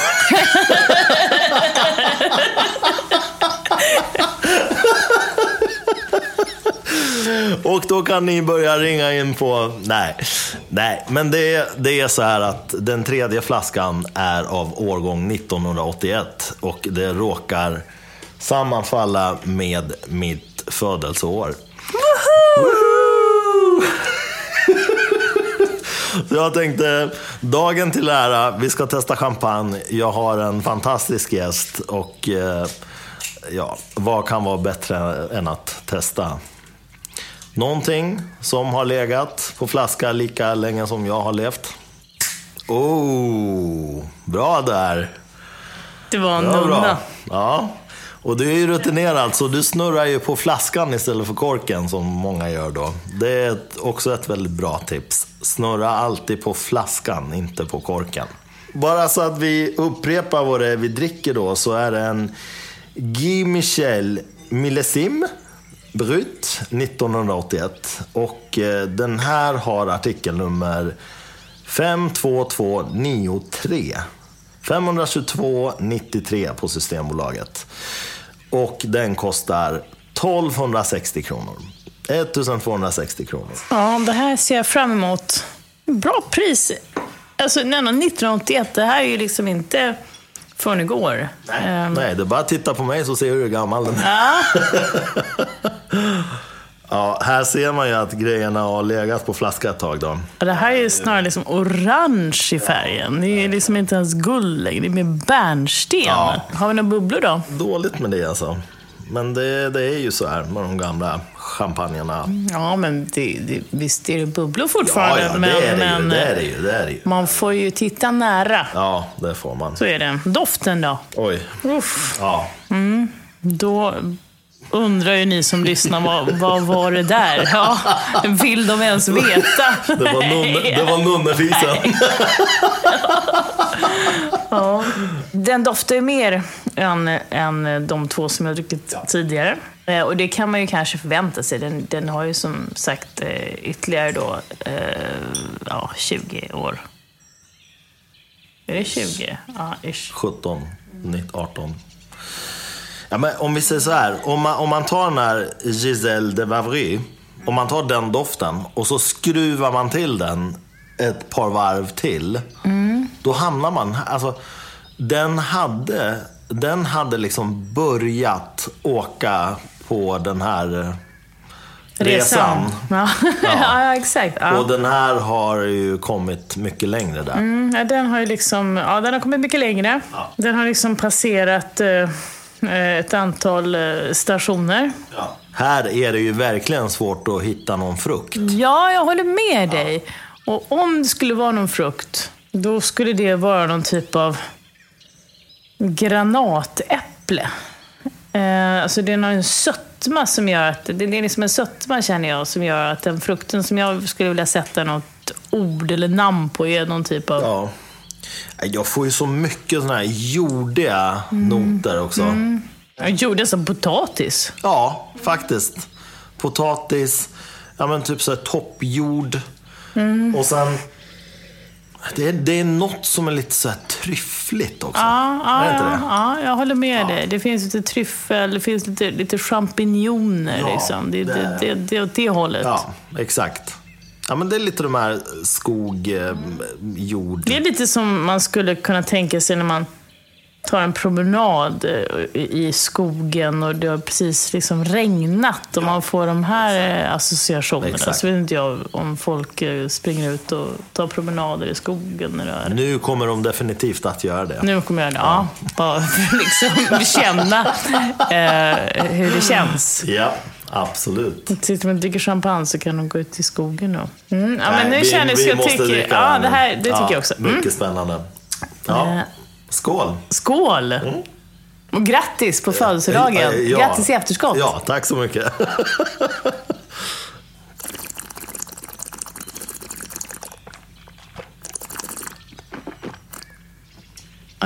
Och då kan ni börja ringa in på... Nej, nej. men det, det är så här att den tredje flaskan är av årgång 1981 och det råkar sammanfalla med mitt födelseår. Woho! Så jag tänkte, dagen till ära, vi ska testa champagne. Jag har en fantastisk gäst och eh, ja, vad kan vara bättre än att testa någonting som har legat på flaska lika länge som jag har levt. Oh, bra där. Det var en nunna. Ja. Och du är ju rutinerad, så du snurrar ju på flaskan istället för korken som många gör då. Det är ett, också ett väldigt bra tips. Snurra alltid på flaskan, inte på korken. Bara så att vi upprepar vad det är vi dricker då, så är det en Guy Michel Millesime Brut 1981. Och eh, den här har artikelnummer 52293. 522,93 på Systembolaget. Och den kostar 1260 kronor. 1260 kronor. Ja, det här ser jag fram emot. Bra pris. Alltså, nej, no, 1981, det här är ju liksom inte från igår. Ehm, Nej, det är bara att titta på mig så ser du hur gammal den är. Ja, Ja, här ser man ju att grejerna har legat på flaska ett tag då. det här är ju snarare liksom orange i färgen. Det är liksom inte ens guld längre, det är mer bärnsten. Ja. Har vi några bubblor då? Dåligt med det alltså. Men det, det är ju så här med de gamla champagnerna. Ja, men det, det, visst är det bubblor fortfarande. Ja, ja, men, det är det ju. Det är det ju. Det är det ju. man får ju titta nära. Ja, det får man. Så är det. Doften då? Oj. Uff. Ja. Då undrar ju ni som lyssnar, vad, vad var det där? Ja, vill de ens veta? Det var, nunne, det var. Ja. Den doftar ju mer än, än de två som jag druckit tidigare. Eh, Och det kan man ju kanske förvänta sig. Den, den har ju som sagt eh, ytterligare då, eh, ja, 20 år Är det 20? Ja, ish. 17, 19, 18. Ja, men om vi säger så här, om man, om man tar den här Giselle de Vavry, om man tar den doften och så skruvar man till den ett par varv till. Då hamnar man, alltså den hade, den hade liksom börjat åka på den här eh, resan. Ja. ja, exakt. Ja. Och den här har ju kommit mycket längre där. Mm, ja, den har ju liksom, ja, den har kommit mycket längre. Ja. Den har liksom passerat eh, ett antal eh, stationer. Här är det ju verkligen svårt att hitta någon frukt. Ja, jag håller med dig. Och om det skulle vara någon frukt, då skulle det vara någon typ av granatäpple. Eh, alltså det är någon sötma som gör att, det det är liksom en sötma känner jag, som gör att den frukten som jag skulle vilja sätta något ord eller namn på är någon typ av... Ja. Jag får ju så mycket sådana här jordiga noter också. Jag gjorde som potatis. Ja, faktiskt. Potatis, ja men typ så toppjord. Och sen... Det är, det är något som är lite så här tryffligt också. Ja, ja, ja, ja, jag håller med dig. Det finns lite tryffel, det finns lite, lite champinjoner. Ja, liksom. det, det det, är det, det det hållet. Ja, exakt. Ja, men det är lite de här skog, eh, jord... Det är lite som man skulle kunna tänka sig när man tar en promenad eh, i skogen och det har precis liksom regnat och man får de här eh, associationerna. Exakt. Så vet inte jag om folk springer ut och tar promenader i skogen. När det är. Nu kommer de definitivt att göra det. Nu kommer jag det. Ja, bara för att liksom känna eh, hur det känns. Ja, absolut. Sitter man och dricker champagne så kan de gå ut i skogen då. Mm, ja, Nej, men nu vi- känner vi jag, måste tycker, dricka ja, det här det tycker Ja, jag också. Mm. Mycket spännande. Ja. Eh, Skål! Skål! Och grattis på födelsedagen. Eh, ja. Grattis i efterskott. Ja, tack så mycket.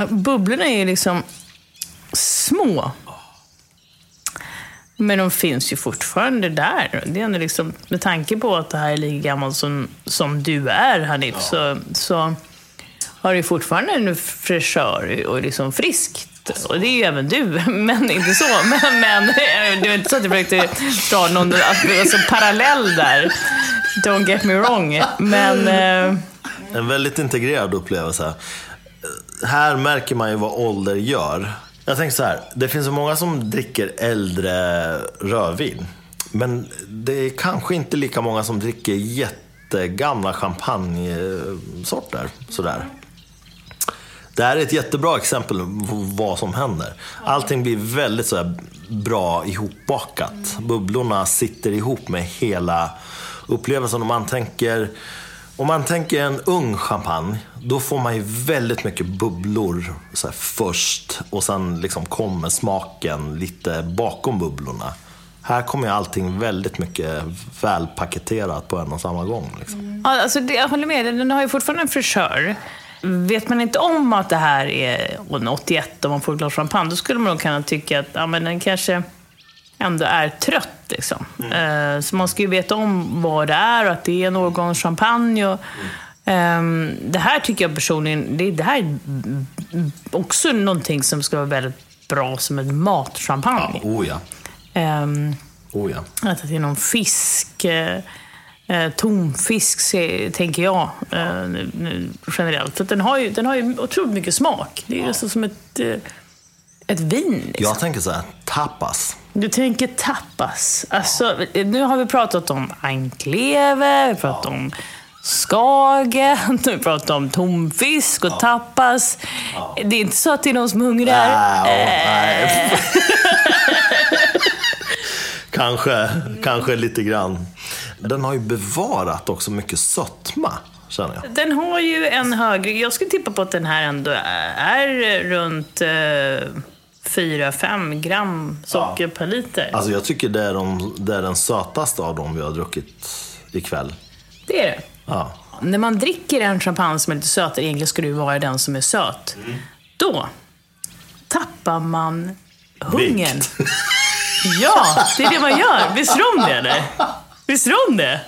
Bubblorna är ju liksom små. Men de finns ju fortfarande där. Det är ändå liksom, med tanke på att det här är lika gammalt som, som du är, Hanif, så, så har det fortfarande en fräschör och liksom friskt. Och det är ju även du, men inte så. Men, men det var inte så att jag försökte dra någon alltså, parallell där. Don't get me wrong. Men... Eh, En väldigt integrerad upplevelse. Här märker man ju vad ålder gör. Jag tänker så här, det finns så många som dricker äldre rödvin. Men det är kanske inte lika många som dricker jättegamla champagnesorter. Sådär. Det här är ett jättebra exempel på vad som händer. Allting blir väldigt så här bra ihopbakat. Bubblorna sitter ihop med hela upplevelsen. Om man tänker, om man tänker en ung champagne, då får man ju väldigt mycket bubblor först. Och sen liksom kommer smaken lite bakom bubblorna. Här kommer ju allting väldigt mycket välpaketerat på en och samma gång. Liksom. Ja, alltså det, jag håller med. Den har ju fortfarande en fräschör. Vet man inte om att det här är en 81 och man får ett glas champagne, då skulle man nog kunna tycka att ja, men den kanske ändå är trött. Liksom. Eh, så man ska ju veta om vad det är och att det är en årgång champagne. Och, ehm, det här tycker jag personligen, det, det här är också någonting som ska vara väldigt bra som ett matchampagne. Oh ja. Ehm, Oh ja. att det är någon fisk, eh, eh, tonfisk se- tänker jag eh, nu, nu, generellt. För den har ju, den har ju otroligt mycket smak. Det är ju nästan som ett, eh, ett vin. Liksom. Jag tänker så här, tapas. Du tänker tapas. Alltså, nu har vi pratat om anklever, vi pratat om skage, nu pratat om tonfisk och tapas. Det är inte så att det är någon som hungrar. Oh, nej. kanske, kanske lite grann. Den har ju bevarat också mycket sötma, känner jag. Den har ju en högre... Jag skulle tippa på att den här ändå är runt eh, 4-5 gram socker per liter. Alltså jag tycker det är, de, det är den sötaste av dem vi har druckit ikväll. Det är det. Ja. När man dricker en champagne som är lite sötare, egentligen skulle det ju vara den som är söt. Då tappar man hungern. Vikt. Ja, det är det man gör. Visste du om det eller? Visste du om det?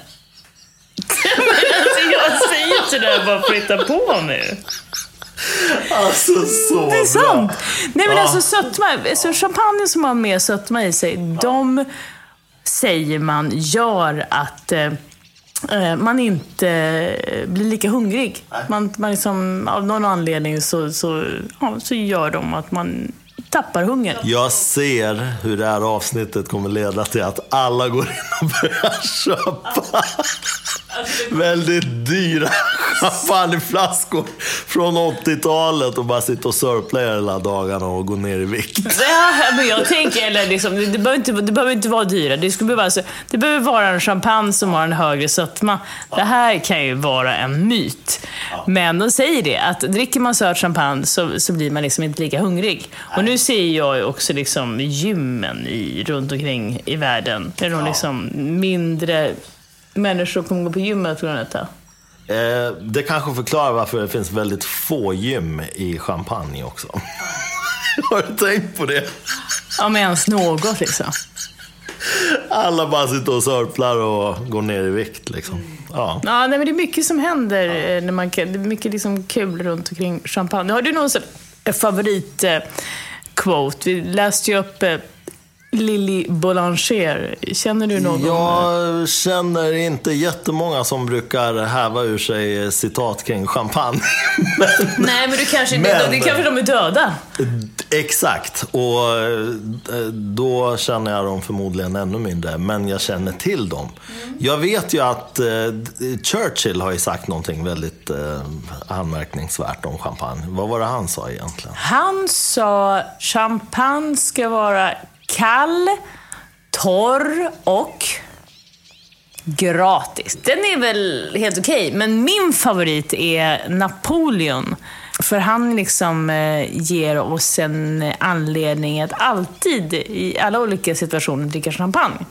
Men alltså, jag säger inte det där bara för att hitta på nu. Alltså så Det är sant! bra. Nej men Ja. alltså sötma, alltså champagne som har mer sötma i sig, de säger man gör att eh, man inte eh, blir lika hungrig. Man, man liksom, av någon anledning så, så, ja, så gör de att man tappar hungern. Jag ser hur det här avsnittet kommer leda till att alla går in och börjar köpa väldigt dyra champagneflaskor från 80-talet och bara sitta och sörpla hela dagarna och gå ner i vikt. Ja, men jag tänker, eller liksom, det, behöver inte, det behöver inte vara dyra. Det, skulle behöva, alltså, det behöver vara en champagne som har en högre sötma. Det här kan ju vara en myt. Men de säger det, att dricker man söt champagne så, så blir man liksom inte lika hungrig. Och nu ser jag också liksom gymmen i, runt omkring i världen. Är nog liksom mindre människor kommer gå på gymmet på grund av detta. Eh, det kanske förklarar varför det finns väldigt få gym i Champagne också. Har du tänkt på det? Om ens något liksom. Alla bara sitter och sörplar och går ner i vikt liksom. Ja. Ja, nej, men det är mycket som händer. eh, När man det är mycket liksom kul runt omkring champagne. Har du någon favorit eh, quote? Vi läste ju upp eh, Lily Boulanger. Känner du någon? Jag känner inte jättemånga som brukar häva ur sig citat kring champagne. Men, Nej, men du kanske, Men- det, kanske de är döda. exakt, och eh, då känner jag dem förmodligen ännu mindre. Men jag känner till dem. Jag vet ju att eh, Churchill har ju sagt någonting väldigt eh, anmärkningsvärt om champagne. Vad var det han sa egentligen? Han sa champagne ska vara kall, torr och gratis. Den är väl helt okej, men min favorit är Napoleon. För han liksom eh, ger oss en anledning att alltid, i alla olika situationer, dricka champagne.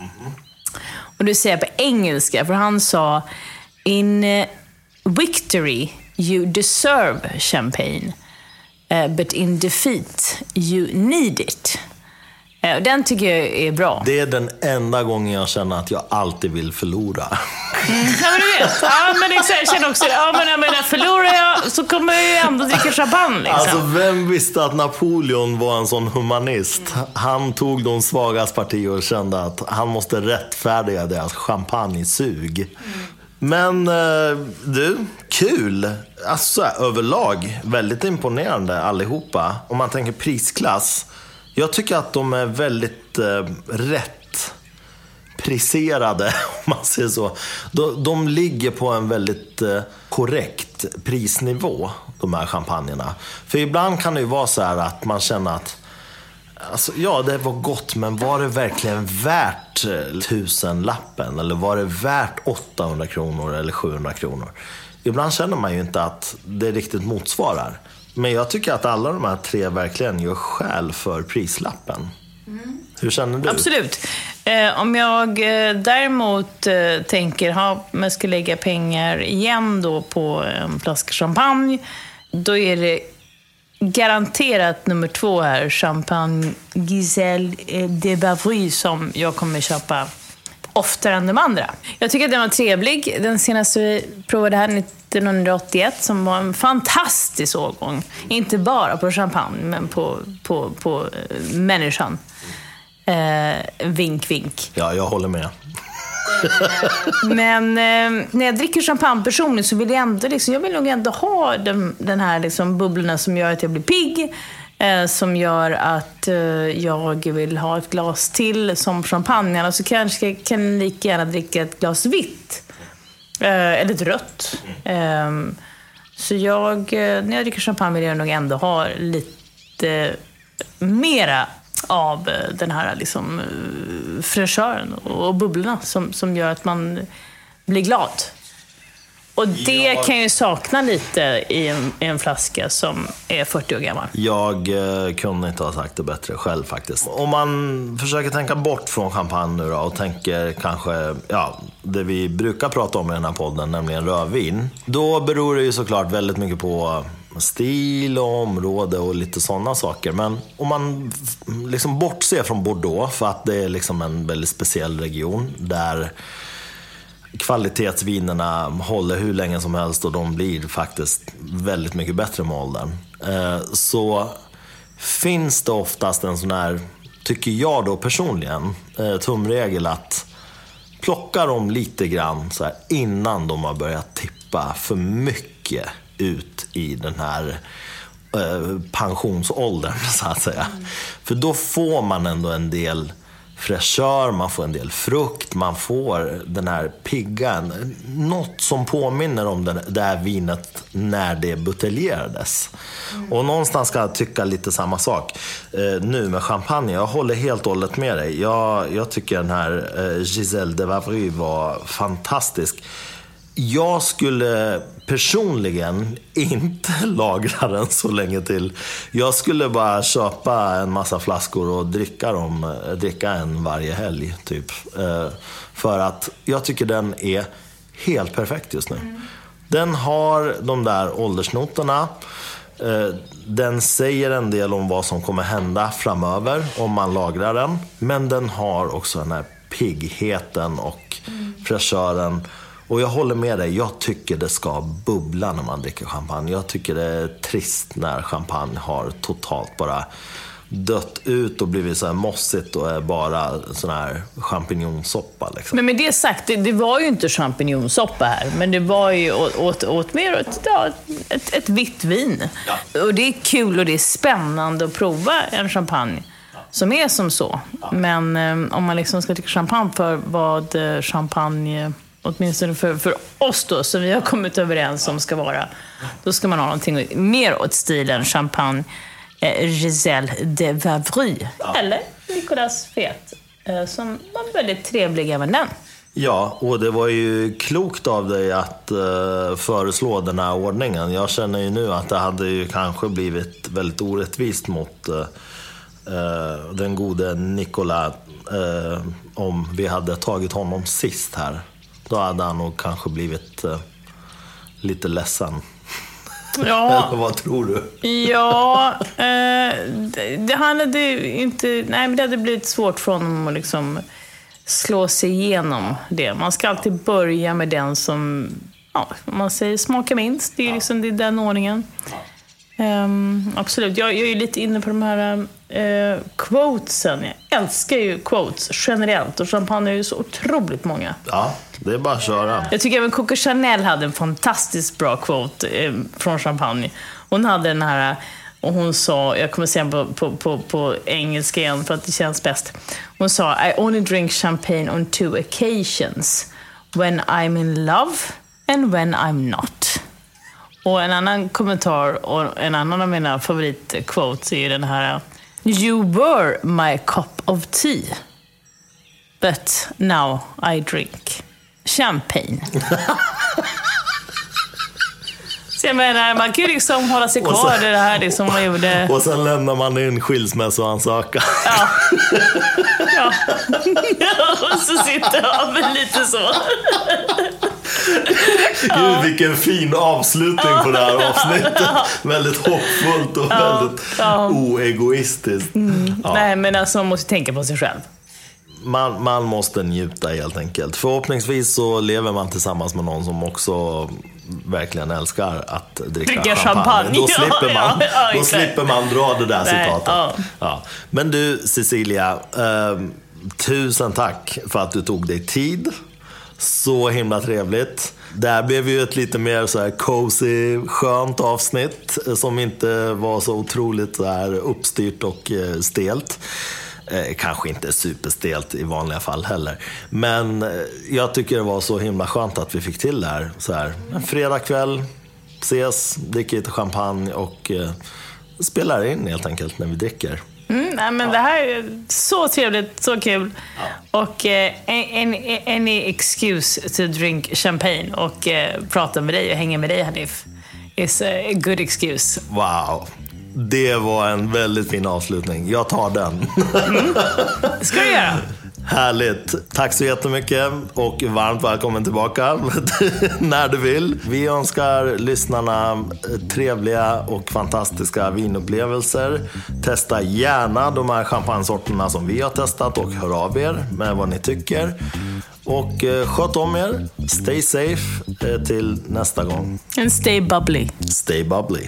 Och du säger på engelska, för han sa In eh, victory you deserve champagne. Eh, but in defeat you need it. Eh, den tycker jag är bra. Det är den enda gången jag känner att jag alltid vill förlora. Ja, men du vet. Ja, men exakt, jag känner också. Ja, men jag menar, förlorar jag så kommer jag ju ändå dricka champagne. Liksom. Alltså vem visste att Napoleon var en sån humanist? Han tog de svagas parti och kände att han måste rättfärdiga deras champagnesug. Men eh, du, kul! Alltså överlag, väldigt imponerande allihopa. Om man tänker prisklass. Jag tycker att de är väldigt eh, rätt priserade, om man säger så. De, de ligger på en väldigt eh, korrekt prisnivå, de här champagnerna. För ibland kan det ju vara så här att man känner att Alltså, ja, det var gott, men var det verkligen värt eh, tusenlappen? Eller var det värt 800 kronor eller 700 kronor? Ibland känner man ju inte att det riktigt motsvarar. Men jag tycker att alla de här tre verkligen gör skäl för prislappen. Hur känner du? Absolut. Eh, om jag eh, däremot eh, tänker, ha, om jag ska lägga pengar igen då på eh, en flaska champagne, då är det garanterat nummer två här, Champagne Giselle eh, de Bavry, som jag kommer köpa oftare än de andra. Jag tycker att den var trevlig. Den senaste vi provade här, 1981, som var en fantastisk årgång. Inte bara på champagne, men på, på, på eh, människan. Eh, vink, vink. Ja, jag håller med. Men eh, när jag dricker champagne personligen så vill jag ändå, liksom, jag vill nog ändå ha den, den här liksom, bubblorna som gör att jag blir pigg. Eh, som gör att eh, jag vill ha ett glas till som champagne. Eller så kanske jag kan lika gärna dricka ett glas vitt. Eh, eller ett rött. Ehm, så jag, eh, när jag dricker champagne vill jag nog ändå ha lite mera av eh, den här liksom, fräschören och och bubblorna som, som gör att man blir glad. Och det Ja. kan jag ju sakna lite i en, i en flaska som är 40 år gammal. Jag eh, kunde inte ha sagt det bättre själv faktiskt. Om man försöker tänka bort från champagne nu då och tänker kanske, ja, det vi brukar prata om i den här podden, nämligen rödvin. Då beror det ju såklart väldigt mycket på stil och område och lite sådana saker. Men om man liksom bortser från Bordeaux, för att det är liksom en väldigt speciell region där kvalitetsvinerna håller hur länge som helst och de blir faktiskt väldigt mycket bättre med åldern. Eh, så finns det oftast en sån här, tycker jag då personligen, eh, tumregel att plocka dem lite grann så här, innan de har börjat tippa för mycket ut i den här eh, pensionsåldern, så att säga. För då får man ändå en del fräschör, man får en del frukt, man får den här piggan. Något som påminner om det, det här vinet när det buteljerades. Mm. Och någonstans ska jag tycka lite samma sak eh, nu med champagne. Jag håller helt och hållet med dig. Jag, jag tycker den här eh, Giselle de Vavry var fantastisk. Jag skulle personligen inte lagra den så länge till. Jag skulle bara köpa en massa flaskor och dricka, dem, dricka en varje helg. typ. Eh, för att jag tycker den är helt perfekt just nu. Mm. Den har de där åldersnoterna. Eh, den säger en del om vad som kommer hända framöver om man lagrar den. Men den har också den här piggheten och mm. fräschören. Och jag håller med dig, jag tycker det ska bubbla när man dricker champagne. Jag tycker det är trist när champagne har totalt bara dött ut och blivit så här mossigt och är bara sån här champinjonsoppa. Liksom. Men med det sagt, det, det, var ju inte champinjonsoppa här, men det var ju åt, åt, åt mer ett, ja, ett, ett vitt vin. Ja. Och det är kul och det är spännande att prova en champagne som är som så. Ja. Men um, om man liksom ska dricka champagne för vad uh, champagne åtminstone för, för oss då, som vi har kommit överens om ska vara, då ska man ha någonting mer åt stilen champagne eh, Giselle de Vavry. Ja. Eller Nicolas Fet, eh, som var väldigt trevlig även den. Ja, och det var ju klokt av dig att uh, föreslå den här ordningen. Jag känner ju nu att det hade ju kanske blivit väldigt orättvist mot uh, uh, den gode Nikola om vi hade tagit honom sist här. Då hade han nog kanske blivit uh, lite ledsen. Ja. Eller vad tror du? Ja, eh, det, det hade inte... Nej, men det hade blivit svårt för honom att liksom slå sig igenom det. Man ska alltid börja med den som, ja, man säger smakar minst. Det är, liksom, det är den ordningen. Um, absolut. Jag, jag är lite inne på de här uh, quotesen. Jag älskar ju quotes generellt och champagne är ju så otroligt många. Ja, det är bara att köra. Jag tycker även Coco Chanel hade en fantastiskt bra quote eh, från champagne. Hon hade den här, och hon sa, jag kommer säga på, på, på, på engelska igen för att det känns bäst. Hon sa, I only drink champagne on two occasions. When I'm in love and when I'm not. Och en annan kommentar och en annan av mina favoritquotes är ju den här You were my cup of tea. But now I drink champagne. Så jag menar, man kan ju liksom hålla sig kvar i det här det som man gjorde. Och sen lämnar man in skilsmässoansökan. Ja. ja. och så sitter jag lite så. Gud, vilken fin avslutning på det här avsnittet. väldigt hoppfullt och väldigt oegoistiskt. Mm. Nej, men alltså man måste tänka på sig själv man, man måste njuta helt enkelt. Förhoppningsvis så lever man tillsammans med någon som också verkligen älskar att dricka, dricka champagne. champagne. Då, slipper man, ja, ja, då slipper man dra det där Nej, citatet. Ja. Men du Cecilia, eh, tusen tack för att du tog dig tid. Så himla trevligt. Det här blev ju ett lite mer så här cozy, skönt avsnitt som inte var så otroligt så här uppstyrt och eh, stelt. Eh, kanske inte superstelt i vanliga fall heller. Men eh, jag tycker det var så himla skönt att vi fick till det här. Så här en fredagkväll, ses, dricker lite champagne och eh, spelar in helt enkelt när vi dricker. Mm, nej, men ja. Det här är så trevligt, så kul. Ja. Och eh, any, any excuse to drink champagne och eh, prata med dig och hänga med dig Hanif is a good excuse. Wow. Det var en väldigt fin avslutning. Jag tar den. Mm. ska du göra. Härligt. Tack så jättemycket och varmt välkommen tillbaka när du vill. Vi önskar lyssnarna trevliga och fantastiska vinupplevelser. Testa gärna de här champagnesorterna som vi har testat och hör av er med vad ni tycker. Och eh, sköt om er. Stay safe eh, till nästa gång. And stay bubbly. Stay bubbly.